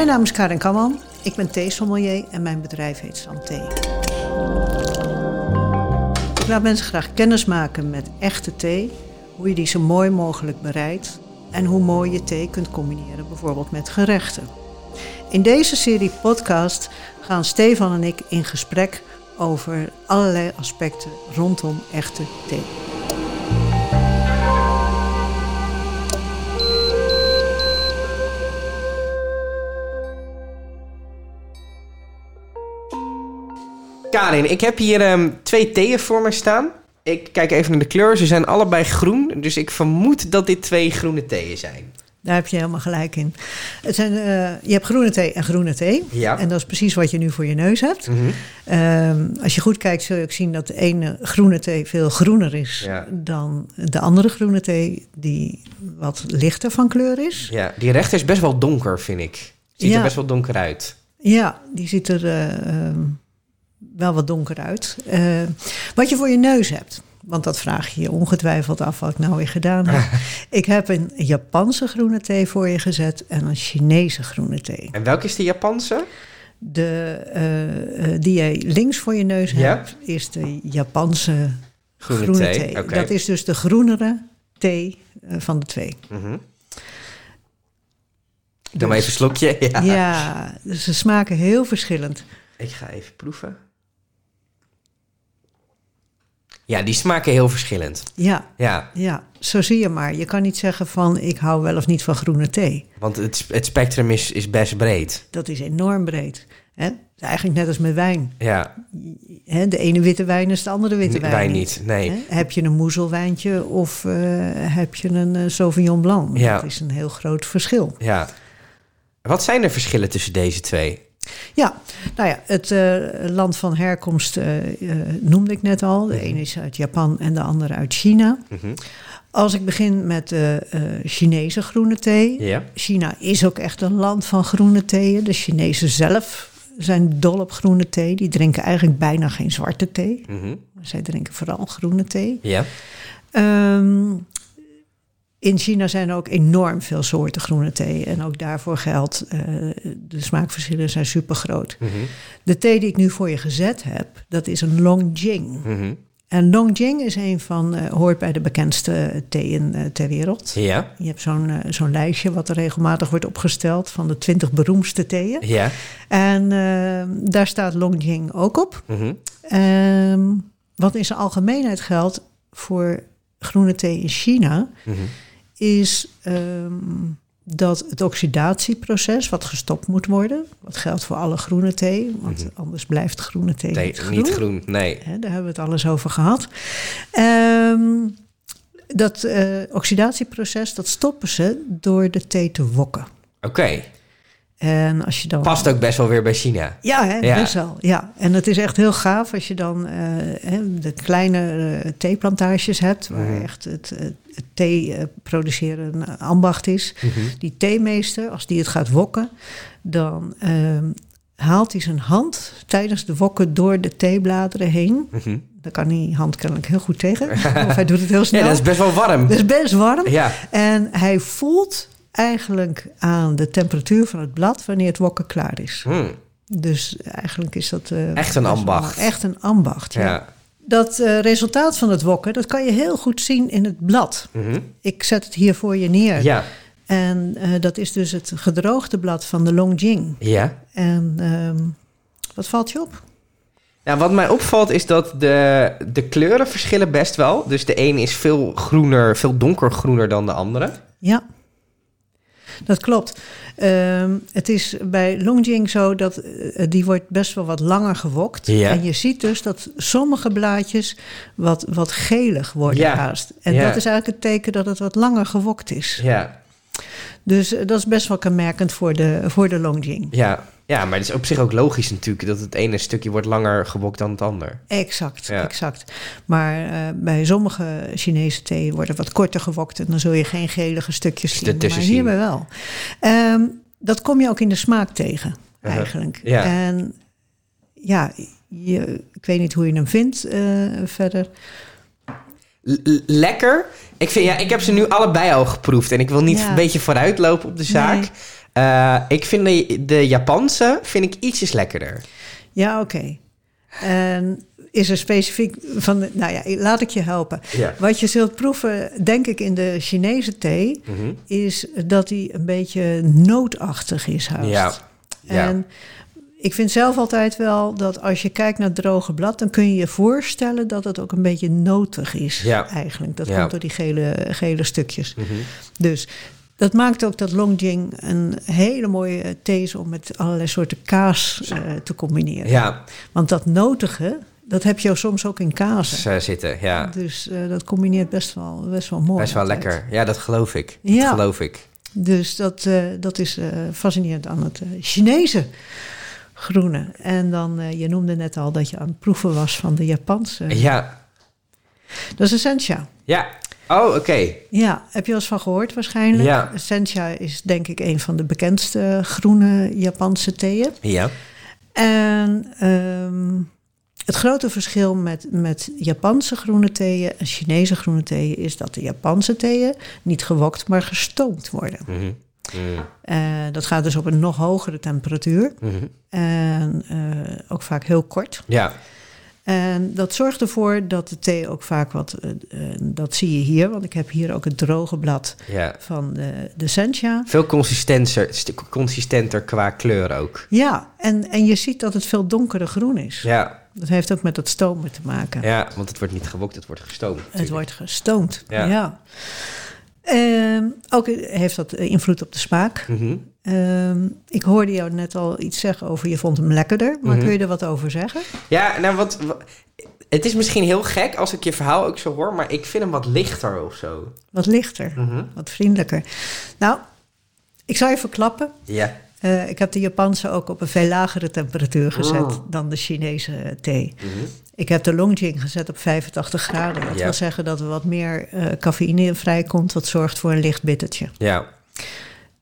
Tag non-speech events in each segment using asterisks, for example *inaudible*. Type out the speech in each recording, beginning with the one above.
Mijn naam is Karin Kamman. Ik ben theesommelier en mijn bedrijf heet Santé. Ik laat mensen graag kennis maken met echte thee, hoe je die zo mooi mogelijk bereidt en hoe mooi je thee kunt combineren, bijvoorbeeld met gerechten. In deze serie podcast gaan Stefan en ik in gesprek over allerlei aspecten rondom echte thee. Karin, ik heb hier ehm, twee theeën voor me staan. Ik kijk even naar de kleur. Ze zijn allebei groen. Dus ik vermoed dat dit twee groene theeën zijn. Daar heb je helemaal gelijk in. Het zijn, eh, je hebt groene thee en groene thee. Ja. En dat is precies wat je nu voor je neus hebt. Mhm. Ehm, als je goed kijkt, zul je ook zien dat de ene groene thee veel groener is Ja. dan de andere groene thee, die wat lichter van kleur is. Ja, die rechter is best wel donker, vind ik. Ziet Ja. er best wel donker uit. Ja, die ziet er eh, ehm, wel wat donker uit. Eh, wat je voor je neus hebt, want dat vraag je je ongetwijfeld af wat ik nou weer gedaan heb. *laughs* ik heb een Japanse groene thee voor je gezet en een Chinese groene thee. En welke is de Japanse? De, eh, eh, die jij links voor je neus Ja. hebt, is de Japanse Groene groene, thee. Dat is dus de groenere thee van de twee. Mhm. Doe maar even een slokje. *laughs* Ja. Ja, dus ze smaken heel verschillend. Ik ga even proeven. Ja, die smaken heel verschillend. Ja, Ja, ja, zo zie je maar. Je kan niet zeggen van ik hou wel of niet van groene thee. want het, het spectrum is, is best breed. Dat is enorm breed. Hè? Eigenlijk net als met wijn. Ja, Hè? De ene witte wijn is de andere witte wijn, wijn niet, nee. Hè? Heb je een moezelwijntje of eh, heb je een eh, Sauvignon Blanc? Ja. Dat is een heel groot verschil. ja. Wat zijn de verschillen tussen deze twee? Ja, nou ja, het eh, land van herkomst eh, eh, noemde ik net al. De ene is uit Japan en de andere uit China. Mhm. Als ik begin met de Chinese groene thee. Ja. China is ook echt een land van groene theeën. De Chinezen zelf zijn dol op groene thee. Die drinken eigenlijk bijna geen zwarte thee. Mhm. Zij drinken vooral groene thee. Ja. Ehm, in China zijn er ook enorm veel soorten groene thee. En ook daarvoor geldt, eh, de smaakverschillen zijn super groot. Mhm. De thee die ik nu voor je gezet heb, dat is een Longjing. Mhm. En Longjing is een van, eh, hoort bij de bekendste theeën eh, ter wereld. Ja. Je hebt zo'n zo'n lijstje wat er regelmatig wordt opgesteld van de 20 beroemdste theeën. Ja. En daar staat Longjing ook op. Mhm. Ehm, wat in zijn algemeenheid geldt voor groene thee in China. Is ehm, dat het oxidatieproces wat gestopt moet worden. Wat geldt voor alle groene thee, want anders blijft groene thee Nee, niet groen. niet groen. Nee. Daar hebben we het alles over gehad. Ehm, dat eh, oxidatieproces, dat stoppen ze door de thee te wokken. Oké. En als je dan... Past ook best wel weer bij China. Ja, hè, Ja. best wel. Ja. En het is echt heel gaaf als je dan eh, de kleine eh, theeplantages hebt, waar Mhm. echt het, het, het thee eh, produceren een ambacht is. Mhm. Die theemeester, als die het gaat wokken, dan ehm, haalt hij zijn hand tijdens de wokken door de theebladeren heen. Mhm. Daar kan die hand kennelijk heel goed tegen. *laughs* of hij doet het heel snel. Ja, dat is best wel warm. Dat is best warm. Ja. En hij voelt eigenlijk aan de temperatuur van het blad wanneer het wokken klaar is. Hm. Dus eigenlijk is dat... eh, Echt een ambacht. Echt een ambacht, ja. Ja. Dat eh, resultaat van het wokken, dat kan je heel goed zien in het blad. Mhm. Ik zet het hier voor je neer. Ja. En eh, dat is dus het gedroogde blad van de Longjing. Ja. En ehm, wat valt je op? Ja, wat mij opvalt is dat de, de kleuren verschillen best wel. Dus de een is veel groener, veel donkergroener dan de andere. Ja, dat klopt. Ehm, het is bij Longjing zo dat eh, die wordt best wel wat langer gewokt. Ja. En je ziet dus dat sommige blaadjes wat, wat gelig worden Ja. haast. En Ja. dat is eigenlijk het teken dat het wat langer gewokt is. Ja. Dus eh, dat is best wel kenmerkend voor de, voor de Longjing. Ja. Ja, maar het is op zich ook logisch natuurlijk dat het ene stukje wordt langer gewokt dan het ander. Exact, Ja. exact. Maar eh, bij sommige Chinese thee worden wat korter gewokt en dan zul je geen gelige stukjes zien. Maar hierbij wel. Ehm, dat kom je ook in de smaak tegen, eigenlijk. Ja. En ja, je, ik weet niet hoe je hem vindt eh, verder. L- lekker. Ik, vind, ja, ik heb ze nu allebei al geproefd en ik wil niet Ja. een beetje vooruitlopen op de zaak. Nee. Eh, ik vind de, de Japanse vind ik ietsjes lekkerder. Ja, oké. En is er specifiek van, nou ja, laat ik je helpen. Ja. Wat je zult proeven, denk ik, in de Chinese thee, Mhm. is dat die een beetje nootachtig is haast. Ja. Ja. En ik vind zelf altijd wel dat als je kijkt naar het droge blad, dan kun je je voorstellen dat het ook een beetje notig is Ja. eigenlijk. Dat Ja. komt door die gele, gele stukjes. Mhm. Dus dat maakt ook dat Longjing een hele mooie thee is om met allerlei soorten kaas eh, te combineren. Ja, Want dat notige, dat heb je soms ook in kazen. ze zitten, ja. Dus eh, dat combineert best wel, best wel mooi. Best wel altijd. lekker. Ja, dat geloof ik. Dat Ja. geloof ik. Dus dat, eh, dat is fascinerend aan het Chinese groene. En dan, je noemde net al dat je aan het proeven was van de Japanse. Ja. Dat is sencha. Ja. Oh, oké. Ja, heb je wel eens van gehoord waarschijnlijk? Ja. Sencha is denk ik een van de bekendste groene Japanse theeën. Ja. En ehm, het grote verschil met, met Japanse groene theeën en Chinese groene theeën is dat de Japanse theeën niet gewokt, maar gestoomd worden. Mhm. Mhm. Eh, dat gaat dus op een nog hogere temperatuur Mhm. en eh, ook vaak heel kort. Ja. En dat zorgt ervoor dat de thee ook vaak wat, eh, eh, dat zie je hier, want ik heb hier ook het droge blad Ja. van de, de sencha. Veel consistenter, st- consistenter qua kleur ook. Ja, en, en je ziet dat het veel donkerder groen is. Ja. Dat heeft ook met het stomen te maken. ja, want het wordt niet gewokt, het wordt gestoomd. Het wordt gestoomd. Ja. Ja. Ehm, ook heeft dat eh, invloed op de smaak. Mhm. Ehm, ik hoorde jou net al iets zeggen over je vond hem lekkerder. Maar Mhm. kun je er wat over zeggen? Ja, nou wat, wa- Het is misschien heel gek als ik je verhaal ook zo hoor, maar ik vind hem wat lichter of zo. Wat lichter, Mhm. wat vriendelijker. Nou, ik zal je verklappen. Ja. Eh, ik heb de Japanse ook op een veel lagere temperatuur gezet Oh. dan de Chinese thee. Mhm. Ik heb de Longjing gezet op 85 graden. Dat Ja. wil zeggen dat er wat meer eh cafeïne in vrijkomt, wat zorgt voor een licht bittertje. Ja.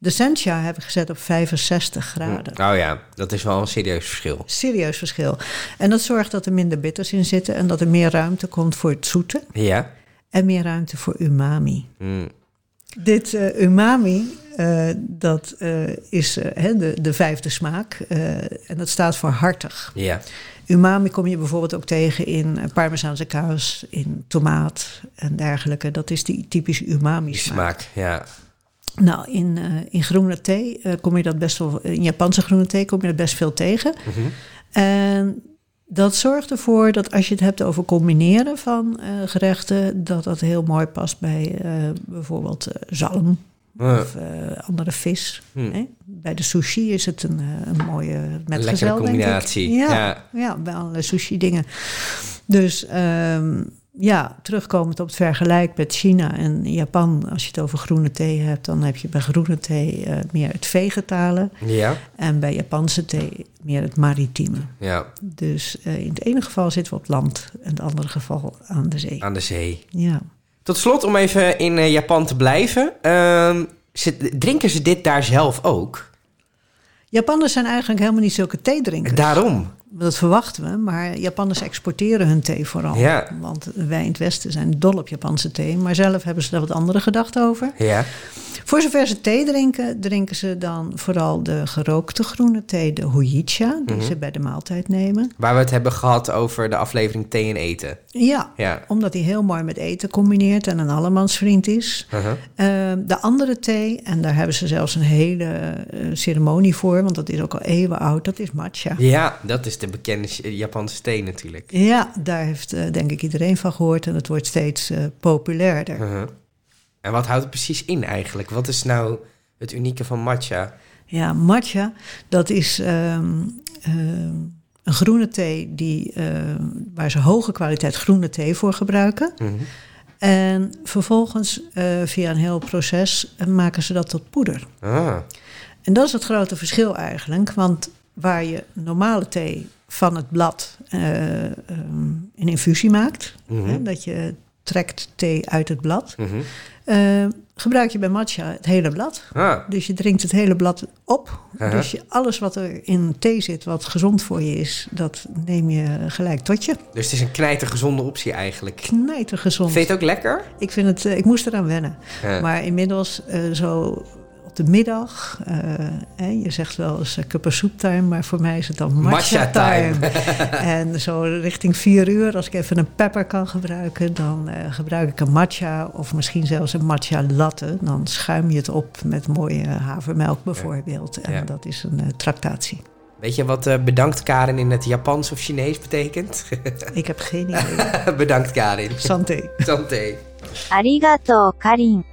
De Sencha heb ik gezet op 65 graden. Oh ja, dat is wel een serieus verschil. Serieus verschil. En dat zorgt dat er minder bitters in zitten en dat er meer ruimte komt voor het zoete Ja. en meer ruimte voor umami. Mm. Dit eh, umami, eh, dat eh, is hè, de, de vijfde smaak en dat staat voor hartig. Ja. Umami kom je bijvoorbeeld ook tegen in parmezaanse kaas, in tomaat en dergelijke. Dat is die typische Die umami-smaak. smaak, ja. Nou, in, eh, in groene thee eh, kom je dat best wel... In Japanse groene thee kom je dat best veel tegen. Mhm. En dat zorgt ervoor dat als je het hebt over combineren van eh, gerechten... dat dat heel mooi past bij bijvoorbeeld zalm of andere vis. hm. Hè? Bij de sushi is het een, een mooie metgezel, lekkere denk ik. combinatie. Ja, Ja. ja, bij allerlei sushi-dingen. Dus ehm, ja, terugkomend op het vergelijk met China en Japan... als je het over groene thee hebt... dan heb je bij groene thee eh, meer het vegetale... Ja. en bij Japanse thee meer het maritieme. Ja. Dus eh, in het ene geval zitten we op land... en in het andere geval aan de zee. Aan de zee. Ja. Tot slot, om even in eh, Japan te blijven. ehm, drinken ze dit daar zelf ook? Japanners zijn eigenlijk helemaal niet zulke theedrinkers. Daarom. Dat verwachten we, maar Japanners exporteren hun thee vooral. Ja. Want wij in het Westen zijn dol op Japanse thee, maar zelf hebben ze daar wat andere gedachten over. Ja. Voor zover ze thee drinken, drinken ze dan vooral de gerookte groene thee, de hojicha, die Mhm. ze bij de maaltijd nemen. Waar we het hebben gehad over de aflevering thee en eten. Ja, Ja. omdat die heel mooi met eten combineert en een allemansvriend is. Uh-huh. Ehm, de andere thee, en daar hebben ze zelfs een hele eh, ceremonie voor, want dat is ook al eeuwen oud, dat is matcha. Ja, dat is de bekende Ch- Japanse thee natuurlijk. Ja, daar heeft eh, denk ik iedereen van gehoord en het wordt steeds eh, populairder. Uh-huh. En wat houdt het precies in eigenlijk? Wat is nou het unieke van matcha? Ja, matcha, dat is ehm, een groene thee die, waar ze hoge kwaliteit groene thee voor gebruiken. Mhm. En vervolgens eh, via een heel proces eh, maken ze dat tot poeder. Ah. En dat is het grote verschil eigenlijk, want waar je normale thee van het blad ehm, een infusie maakt, Mhm. hè, dat je trekt thee uit het blad, Mhm. eh, gebruik je bij matcha het hele blad. Ah. Dus je drinkt het hele blad op. Dus je, alles wat er in thee zit, wat gezond voor je is, dat neem je gelijk tot je. Dus het is een knijtergezonde optie eigenlijk. Knijtergezond. Vind je het ook lekker? Ik, vind het, eh, ik moest eraan wennen. Maar inmiddels, eh, zo de middag. Uh, je zegt wel eens uh, maar voor mij is het dan matcha time. *laughs* *laughs* En zo richting vier uur, als ik even een pepper kan gebruiken, dan eh, gebruik ik een matcha of misschien zelfs een matcha latte. Dan schuim je het op met mooie havermelk bijvoorbeeld. En dat is een uh, tractatie. Weet je wat bedankt Karin in het Japans of Chinees betekent? Ik heb geen *laughs* idee. bedankt Karin. Santé. Santé. Arigato Karin.